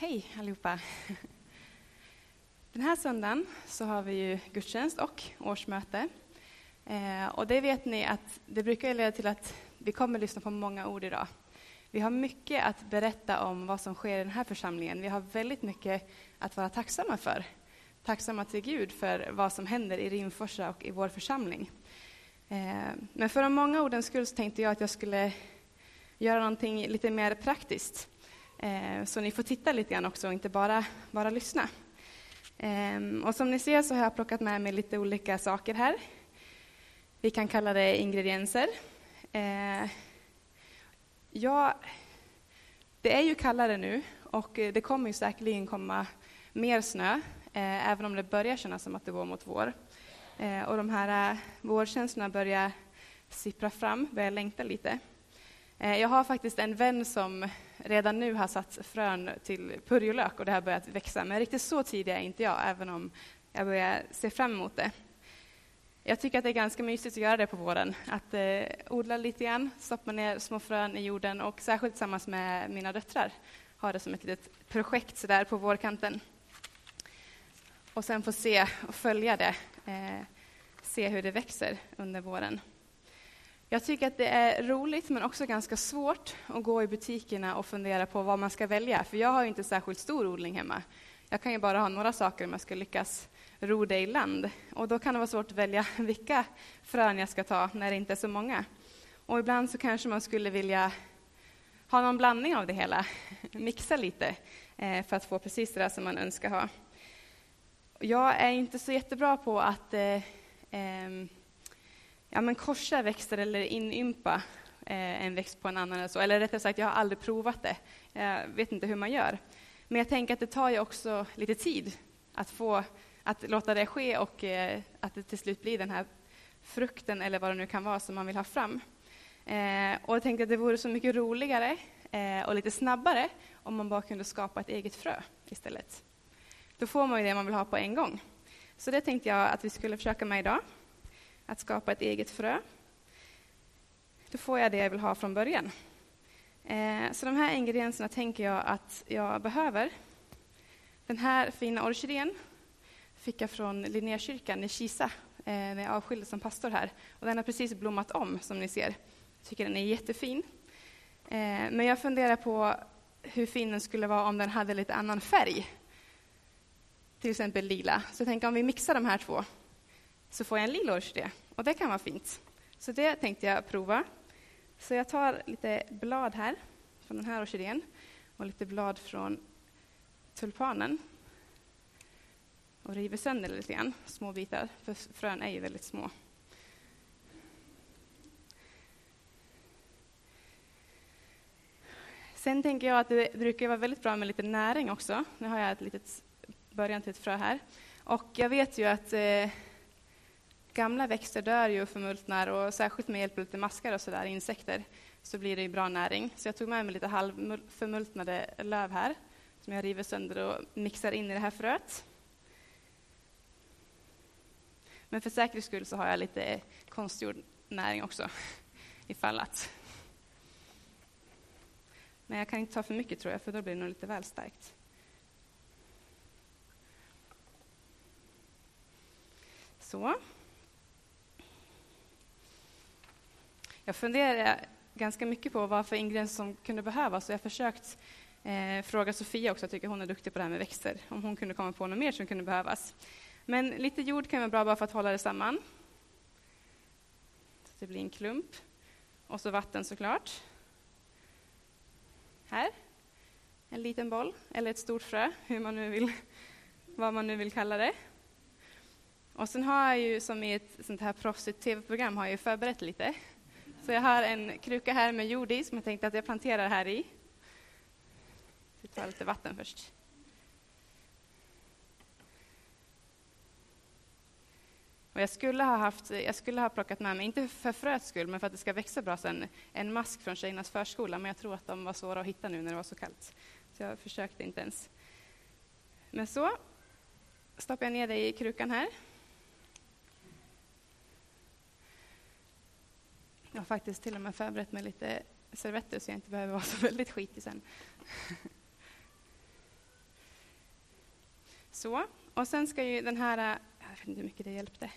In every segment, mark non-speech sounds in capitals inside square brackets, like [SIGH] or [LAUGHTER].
Hej allihopa! Den här söndagen så har vi ju gudstjänst och årsmöte. Eh, och det vet ni att det brukar leda till att vi kommer lyssna på många ord idag. Vi har mycket att berätta om vad som sker i den här församlingen. Vi har väldigt mycket att vara tacksamma för. Tacksamma till Gud för vad som händer i Rimforsa och i vår församling. Eh, men för de många ordens skull så tänkte jag att jag skulle göra någonting lite mer praktiskt. Eh, så ni får titta lite grann också och inte bara, bara lyssna. Ehm, och som ni ser så har jag plockat med mig lite olika saker här. Vi kan kalla det ingredienser. Eh, ja, det är ju kallare nu och det kommer ju säkerligen komma mer snö, eh, även om det börjar kännas som att det går mot vår. Och de här vårkänslorna börjar sippra fram, börjar längta lite. Jag har faktiskt en vän som redan nu har satt frön till purjolök och det har börjat växa. Men riktigt så tidig är inte jag, även om jag börjar se fram emot det. Jag tycker att det är ganska mysigt att göra det på våren, att eh, odla lite grann, stoppa ner små frön i jorden och särskilt tillsammans med mina döttrar ha det som ett litet projekt så där på vårkanten. Och sen få se och följa det, eh, se hur det växer under våren. Jag tycker att det är roligt, men också ganska svårt att gå i butikerna och fundera på vad man ska välja, för jag har inte särskilt stor odling hemma. Jag kan ju bara ha några saker om jag ska lyckas ro det i land. Och då kan det vara svårt att välja [LAUGHS] vilka frön jag ska ta när det inte är så många. Och ibland så kanske man skulle vilja ha någon blandning av det hela, [LAUGHS] mixa lite eh, för att få precis det där som man önskar ha. Jag är inte så jättebra på att eh, eh, ja, men korsa växter eller inympa eh, en växt på en annan. Eller, så. eller rättare sagt, jag har aldrig provat det. Jag vet inte hur man gör. Men jag tänker att det tar ju också lite tid att, få, att låta det ske och eh, att det till slut blir den här frukten eller vad det nu kan vara som man vill ha fram. Eh, och jag tänkte att det vore så mycket roligare eh, och lite snabbare om man bara kunde skapa ett eget frö istället. Då får man ju det man vill ha på en gång. Så det tänkte jag att vi skulle försöka med idag att skapa ett eget frö. Då får jag det jag vill ha från början. Eh, så de här ingredienserna tänker jag att jag behöver. Den här fina orkidén fick jag från Linnékyrkan i Kisa eh, när jag avskildes som pastor här. Och den har precis blommat om, som ni ser. Jag tycker den är jättefin. Eh, men jag funderar på hur fin den skulle vara om den hade lite annan färg. Till exempel lila. Så jag tänker om vi mixar de här två så får jag en lila orkidé. Och det kan vara fint. Så det tänkte jag prova. Så jag tar lite blad här från den här orkidén och lite blad från tulpanen och river sönder lite grann, små bitar, för frön är ju väldigt små. Sen tänker jag att det brukar vara väldigt bra med lite näring också. Nu har jag ett litet början till ett frö här. Och jag vet ju att eh, gamla växter dör ju och förmultnar och särskilt med hjälp av lite maskar och sådär, insekter, så blir det ju bra näring. Så jag tog med mig lite halvförmultnade löv här, som jag river sönder och mixar in i det här fröet. Men för säkerhets skull så har jag lite konstgjord näring också, [LAUGHS] ifall att. Men jag kan inte ta för mycket tror jag, för då blir det nog lite väl starkt. Så. Jag funderar ganska mycket på vad för ingredienser som kunde behövas och jag har försökt eh, fråga Sofia också, jag tycker hon är duktig på det här med växter, om hon kunde komma på något mer som kunde behövas. Men lite jord kan vara bra bara för att hålla det samman. Så det blir en klump. Och så vatten såklart. Här, en liten boll, eller ett stort frö, hur man nu vill, vad man nu vill kalla det. Och sen har jag ju, som i ett sånt här proffsigt tv-program, har jag ju förberett lite. Så jag har en kruka här med jord i som jag tänkte att jag planterar här i. Vi tar lite vatten först. Och jag, skulle ha haft, jag skulle ha plockat med mig, inte för fröets skull, men för att det ska växa bra sen, en mask från tjejernas förskola, men jag tror att de var svåra att hitta nu när det var så kallt. Så jag försökte inte ens. Men så stoppar jag ner det i krukan här. Jag har faktiskt till och med förberett mig lite servetter så jag inte behöver vara så väldigt skitig sen. [LAUGHS] Så, och sen ska ju den här, jag vet inte hur mycket det hjälpte.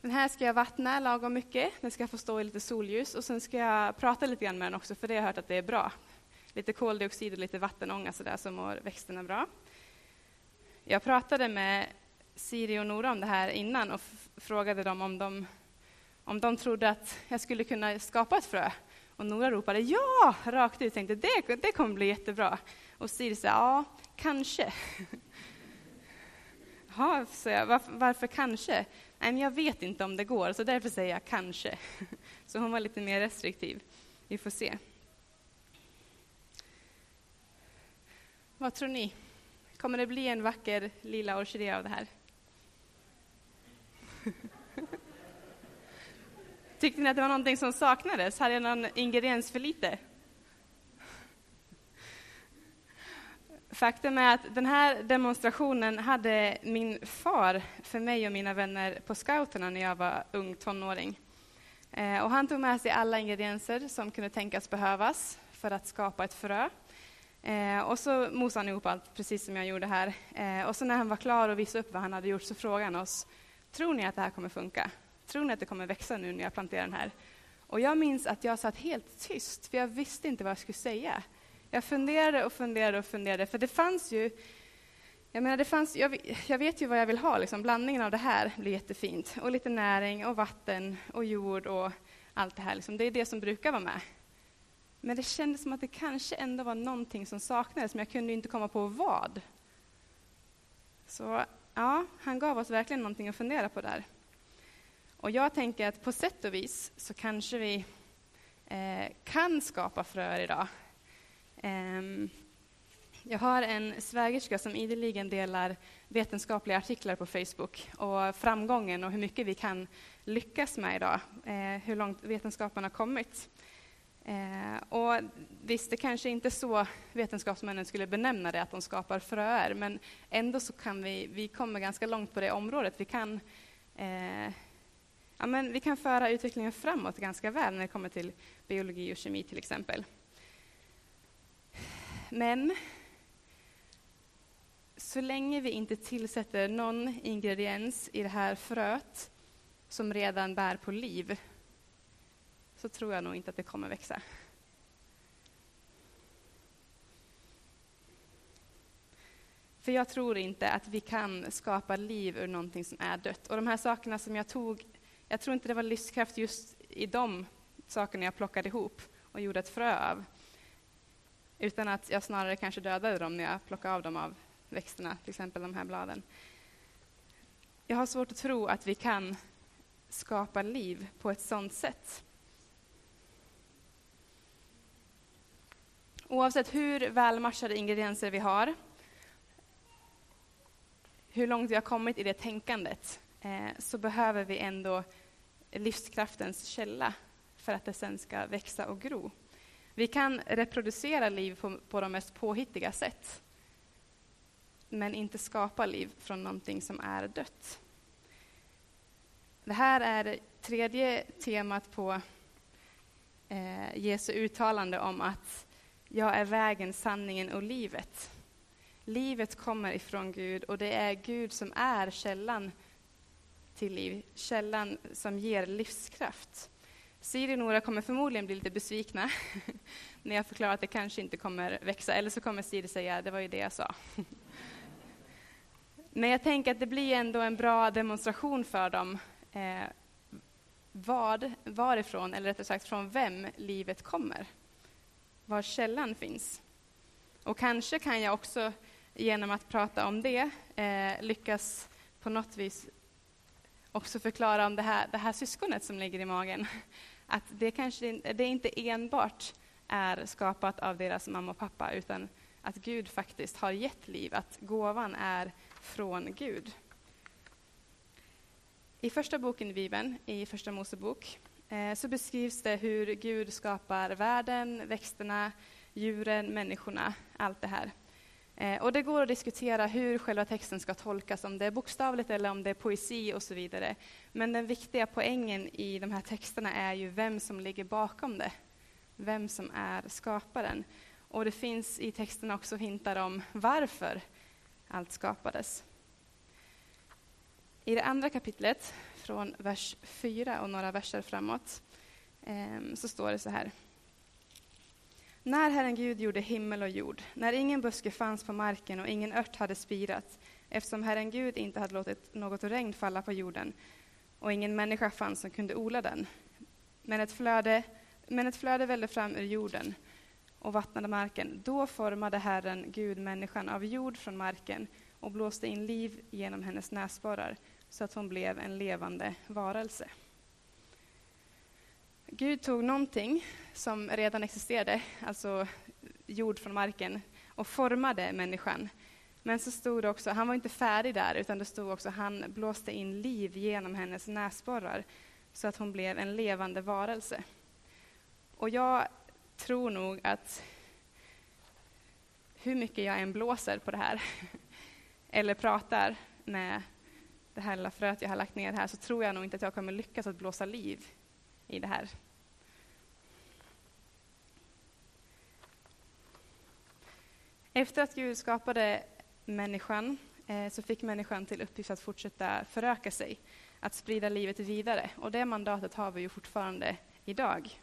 Den här ska jag vattna lagom mycket, den ska få stå i lite solljus och sen ska jag prata lite grann med den också, för det har jag hört att det är bra. Lite koldioxid och lite vattenånga sådär så mår växterna bra. Jag pratade med Siri och Nora om det här innan och frågade dem om de, om de trodde att jag skulle kunna skapa ett frö. Och Nora ropade ja, rakt ut. tänkte det, det kommer bli jättebra. Och Siri sa ja, kanske. [LAUGHS] Jaha, så jag, varför, varför kanske? Nej, men jag vet inte om det går, så därför säger jag kanske. [LAUGHS] Så hon var lite mer restriktiv. Vi får se. Vad tror ni? Kommer det bli en vacker lila orkidé av det här? Tyckte ni att det var någonting som saknades? Hade jag någon ingrediens för lite? Faktum är att den här demonstrationen hade min far för mig och mina vänner på scouterna när jag var ung tonåring. Eh, och han tog med sig alla ingredienser som kunde tänkas behövas för att skapa ett frö. Eh, och så mosade han ihop allt, precis som jag gjorde här. Eh, och så när han var klar och visade upp vad han hade gjort så frågade han oss, tror ni att det här kommer funka? Tror ni att det kommer växa nu när jag planterar den här? Och jag minns att jag satt helt tyst, för jag visste inte vad jag skulle säga. Jag funderade och funderade och funderade, för det fanns ju jag, menar, det fanns, jag, jag vet ju vad jag vill ha, liksom. blandningen av det här blir jättefint. Och lite näring och vatten och jord och allt det här. Liksom. Det är det som brukar vara med. Men det kändes som att det kanske ändå var någonting som saknades, men jag kunde inte komma på vad. Så ja, han gav oss verkligen någonting att fundera på där. Och jag tänker att på sätt och vis så kanske vi eh, kan skapa fröer idag. Eh, jag har en svägerska som ideligen delar vetenskapliga artiklar på Facebook och framgången och hur mycket vi kan lyckas med idag, eh, hur långt vetenskapen har kommit. Eh, och visst, det kanske inte är så vetenskapsmännen skulle benämna det, att de skapar fröer, men ändå så kan vi, vi kommer ganska långt på det området. Vi kan, eh, ja, men vi kan föra utvecklingen framåt ganska väl när det kommer till biologi och kemi till exempel. Men så länge vi inte tillsätter någon ingrediens i det här fröet som redan bär på liv, så tror jag nog inte att det kommer växa. För jag tror inte att vi kan skapa liv ur någonting som är dött. Och de här sakerna som jag tog, jag tror inte det var livskraft just i de sakerna jag plockade ihop och gjorde ett frö av. Utan att jag snarare kanske dödade dem när jag plockade av dem av växterna, till exempel de här bladen. Jag har svårt att tro att vi kan skapa liv på ett sådant sätt. Oavsett hur välmatchade ingredienser vi har, hur långt vi har kommit i det tänkandet, Eh, så behöver vi ändå livskraftens källa för att det sen ska växa och gro. Vi kan reproducera liv på, på de mest påhittiga sätt, men inte skapa liv från någonting som är dött. Det här är det tredje temat på eh, Jesu uttalande om att jag är vägen, sanningen och livet. Livet kommer ifrån Gud och det är Gud som är källan till liv, källan som ger livskraft. Siri och Nora kommer förmodligen bli lite besvikna [LAUGHS] när jag förklarar att det kanske inte kommer växa, eller så kommer Siri säga det var ju det jag sa. [LAUGHS] Men jag tänker att det blir ändå en bra demonstration för dem eh, vad, varifrån, eller rättare sagt från vem livet kommer var källan finns. Och kanske kan jag också genom att prata om det eh, lyckas på något vis också förklara om det här, det här syskonet som ligger i magen. [LAUGHS] Att det kanske det inte enbart är skapat av deras mamma och pappa, utan att Gud faktiskt har gett liv, att gåvan är från Gud. I första boken i Bibeln, i Första Mosebok, eh, så beskrivs det hur Gud skapar världen, växterna, djuren, människorna, allt det här. Eh, och det går att diskutera hur själva texten ska tolkas, om det är bokstavligt eller om det är poesi och så vidare. Men den viktiga poängen i de här texterna är ju vem som ligger bakom det. Vem som är skaparen. Och det finns i texterna också hintar om varför allt skapades. I det andra kapitlet, från vers 4 och några verser framåt, ehm, så står det så här. När Herren Gud gjorde himmel och jord, när ingen buske fanns på marken och ingen ört hade spirat, eftersom Herren Gud inte hade låtit något regn falla på jorden och ingen människa fanns som kunde odla den. Men ett flöde, men ett flöde vällde fram ur jorden och vattnade marken. Då formade Herren Gud människan av jord från marken och blåste in liv genom hennes näsborrar så att hon blev en levande varelse. Gud tog någonting som redan existerade, alltså jord från marken, och formade människan. Men så stod det också, han var inte färdig där, utan det stod också han blåste in liv genom hennes näsborrar så att hon blev en levande varelse. Och jag tror nog att hur mycket jag än blåser på det här, [LAUGHS] eller pratar med det här lilla fröet jag har lagt ner här, så tror jag nog inte att jag kommer lyckas att blåsa liv i det här. Efter att Gud skapade människan eh, så fick människan till uppgift att fortsätta föröka sig, att sprida livet vidare. Och det mandatet har vi ju fortfarande idag.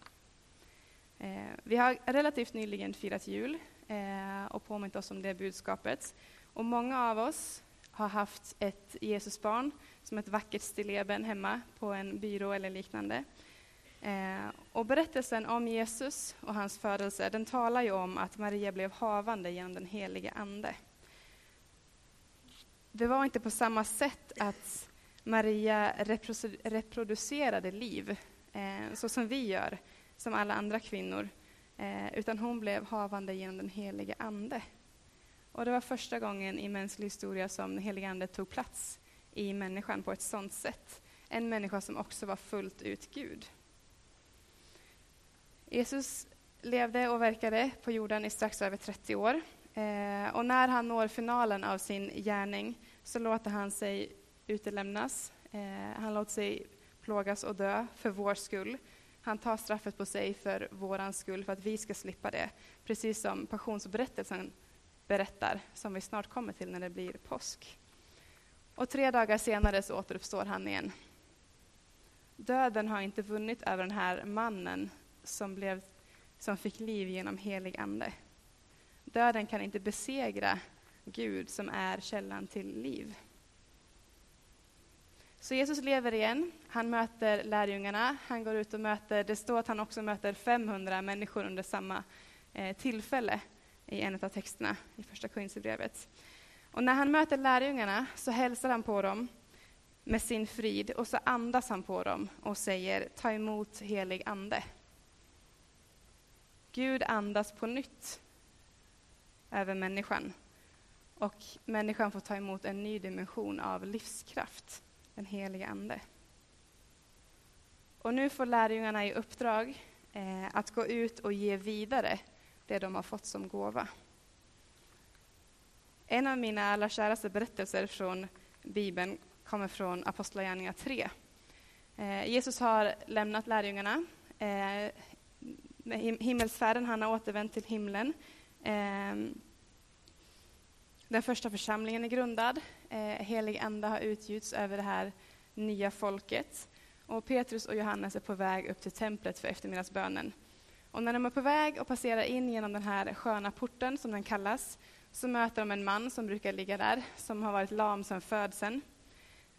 Eh, vi har relativt nyligen firat jul eh, och påmint oss om det budskapet. Och många av oss har haft ett Jesusbarn som ett vackert stilleben hemma på en byrå eller liknande. Eh, och berättelsen om Jesus och hans födelse, den talar ju om att Maria blev havande genom den helige Ande. Det var inte på samma sätt att Maria reproducerade liv, eh, så som vi gör, som alla andra kvinnor, eh, utan hon blev havande genom den helige Ande. Och det var första gången i mänsklig historia som den helige Ande tog plats i människan på ett sådant sätt. En människa som också var fullt ut Gud. Jesus levde och verkade på jorden i strax över 30 år. Eh, och när han når finalen av sin gärning så låter han sig utelämnas. Eh, han låter sig plågas och dö för vår skull. Han tar straffet på sig för vår skull, för att vi ska slippa det. Precis som passionsberättelsen berättar, som vi snart kommer till när det blir påsk. Och tre dagar senare så återuppstår han igen. Döden har inte vunnit över den här mannen som, blev, som fick liv genom helig ande. Döden kan inte besegra Gud som är källan till liv. Så Jesus lever igen, han möter lärjungarna, han går ut och möter, det står att han också möter 500 människor under samma eh, tillfälle i en av texterna i första Korinthierbrevet. Och när han möter lärjungarna så hälsar han på dem med sin frid och så andas han på dem och säger ta emot helig ande. Gud andas på nytt över människan och människan får ta emot en ny dimension av livskraft, den helige Ande. Och nu får lärjungarna i uppdrag eh, att gå ut och ge vidare det de har fått som gåva. En av mina allra käraste berättelser från Bibeln kommer från Apostlagärningarna 3. Eh, Jesus har lämnat lärjungarna. Eh, med himmelsfärden, han har återvänt till himlen. Eh, den första församlingen är grundad. Eh, helig ande har utgjuts över det här nya folket. Och Petrus och Johannes är på väg upp till templet för eftermiddagsbönen. Och när de är på väg och passerar in genom den här sköna porten, som den kallas, så möter de en man som brukar ligga där, som har varit lam sedan födseln.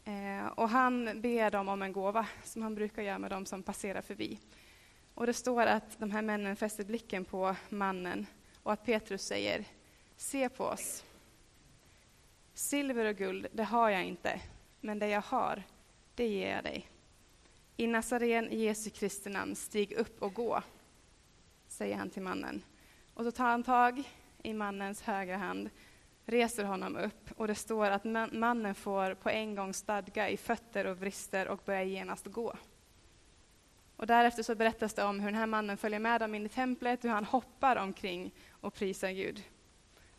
Eh, och han ber dem om en gåva, som han brukar göra med dem som passerar förbi. Och det står att de här männen fäster blicken på mannen och att Petrus säger, se på oss. Silver och guld, det har jag inte, men det jag har, det ger jag dig. I Nazaren Jesu Kristi namn, stig upp och gå säger han till mannen. Och så tar han tag i mannens högra hand, reser honom upp och det står att mannen får på en gång stadga i fötter och vrister och börjar genast gå. Och därefter så berättas det om hur den här mannen följer med dem in i templet, hur han hoppar omkring och prisar Gud.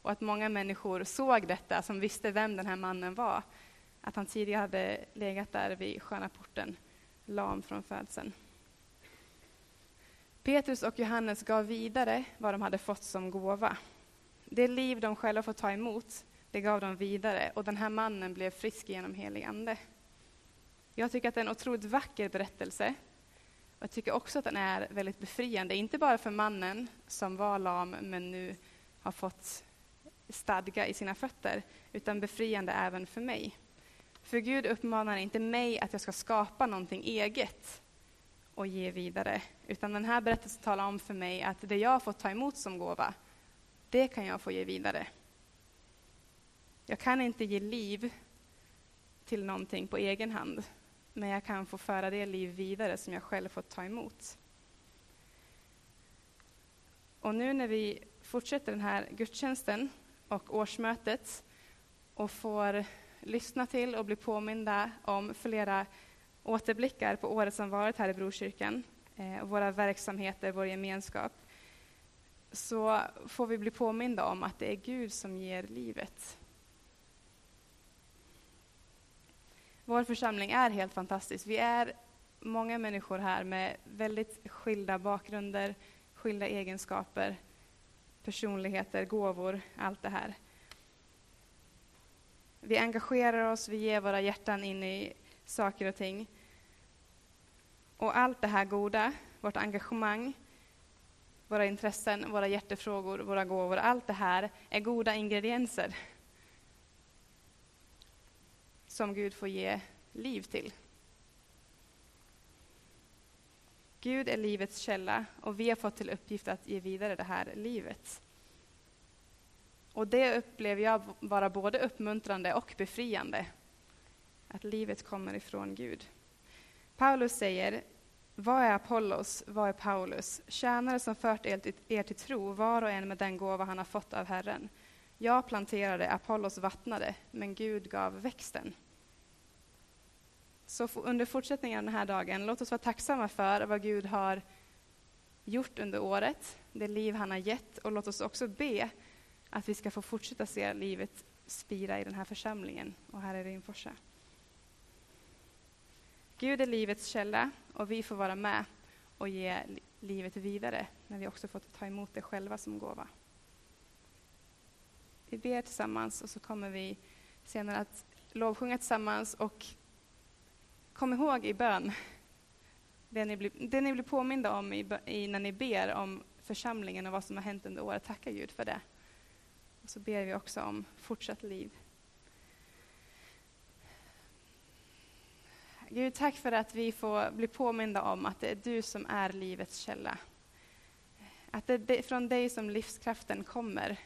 Och att många människor såg detta, som visste vem den här mannen var. Att han tidigare hade legat där vid sköna porten, lam från födseln. Petrus och Johannes gav vidare vad de hade fått som gåva. Det liv de själva fått ta emot, det gav de vidare och den här mannen blev frisk genom helig ande. Jag tycker att det är en otroligt vacker berättelse. Jag tycker också att den är väldigt befriande, inte bara för mannen som var lam men nu har fått stadga i sina fötter, utan befriande även för mig. För Gud uppmanar inte mig att jag ska skapa någonting eget och ge vidare, utan den här berättelsen talar om för mig att det jag har fått ta emot som gåva, det kan jag få ge vidare. Jag kan inte ge liv till någonting på egen hand, men jag kan få föra det liv vidare som jag själv fått ta emot. Och nu när vi fortsätter den här gudstjänsten och årsmötet och får lyssna till och bli påminda om flera återblickar på året som varit här i Brokyrkan, eh, våra verksamheter, vår gemenskap, så får vi bli påminda om att det är Gud som ger livet. Vår församling är helt fantastisk. Vi är många människor här med väldigt skilda bakgrunder, skilda egenskaper, personligheter, gåvor, allt det här. Vi engagerar oss, vi ger våra hjärtan in i saker och ting. Och allt det här goda, vårt engagemang, våra intressen, våra hjärtefrågor, våra gåvor, allt det här är goda ingredienser som Gud får ge liv till. Gud är livets källa och vi har fått till uppgift att ge vidare det här livet. Och det upplever jag vara både uppmuntrande och befriande. Att livet kommer ifrån Gud. Paulus säger, vad är Apollos, vad är Paulus? Tjänare som fört er till tro, var och en med den gåva han har fått av Herren. Jag planterade, Apollos vattnade, men Gud gav växten. Så under fortsättningen av den här dagen, låt oss vara tacksamma för vad Gud har gjort under året, det liv han har gett, och låt oss också be att vi ska få fortsätta se livet spira i den här församlingen och här i Rimforsa. Gud är livets källa och vi får vara med och ge livet vidare när vi också fått ta emot det själva som gåva. Vi ber tillsammans och så kommer vi senare att lovsjunga tillsammans och kom ihåg i bön det ni blir, det ni blir påminda om i, i, när ni ber om församlingen och vad som har hänt under året. Tacka Gud för det. Och så ber vi också om fortsatt liv. Gud, tack för att vi får bli påminda om att det är du som är livets källa. Att det är från dig som livskraften kommer.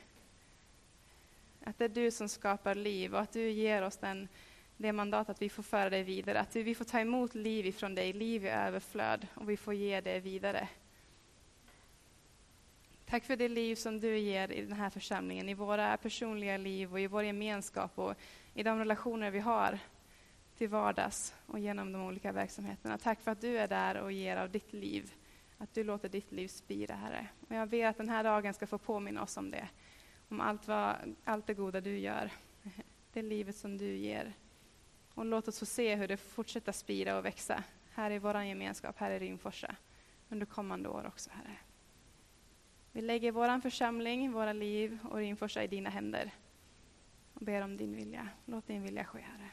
Att det är du som skapar liv och att du ger oss den, det mandat att vi får föra det vidare. Att vi får ta emot liv ifrån dig, liv i överflöd, och vi får ge det vidare. Tack för det liv som du ger i den här församlingen, i våra personliga liv och i vår gemenskap och i de relationer vi har till vardags och genom de olika verksamheterna. Tack för att du är där och ger av ditt liv, att du låter ditt liv spira, Herre. Och jag ber att den här dagen ska få påminna oss om det, om allt, vad, allt det goda du gör, [LAUGHS] det livet som du ger. Och låt oss få se hur det fortsätter spira och växa här i vår gemenskap, här i Rimforsa, under kommande år också, Herre. Vi lägger vår församling, våra liv och Rimforsa i dina händer och ber om din vilja. Låt din vilja ske, Herre.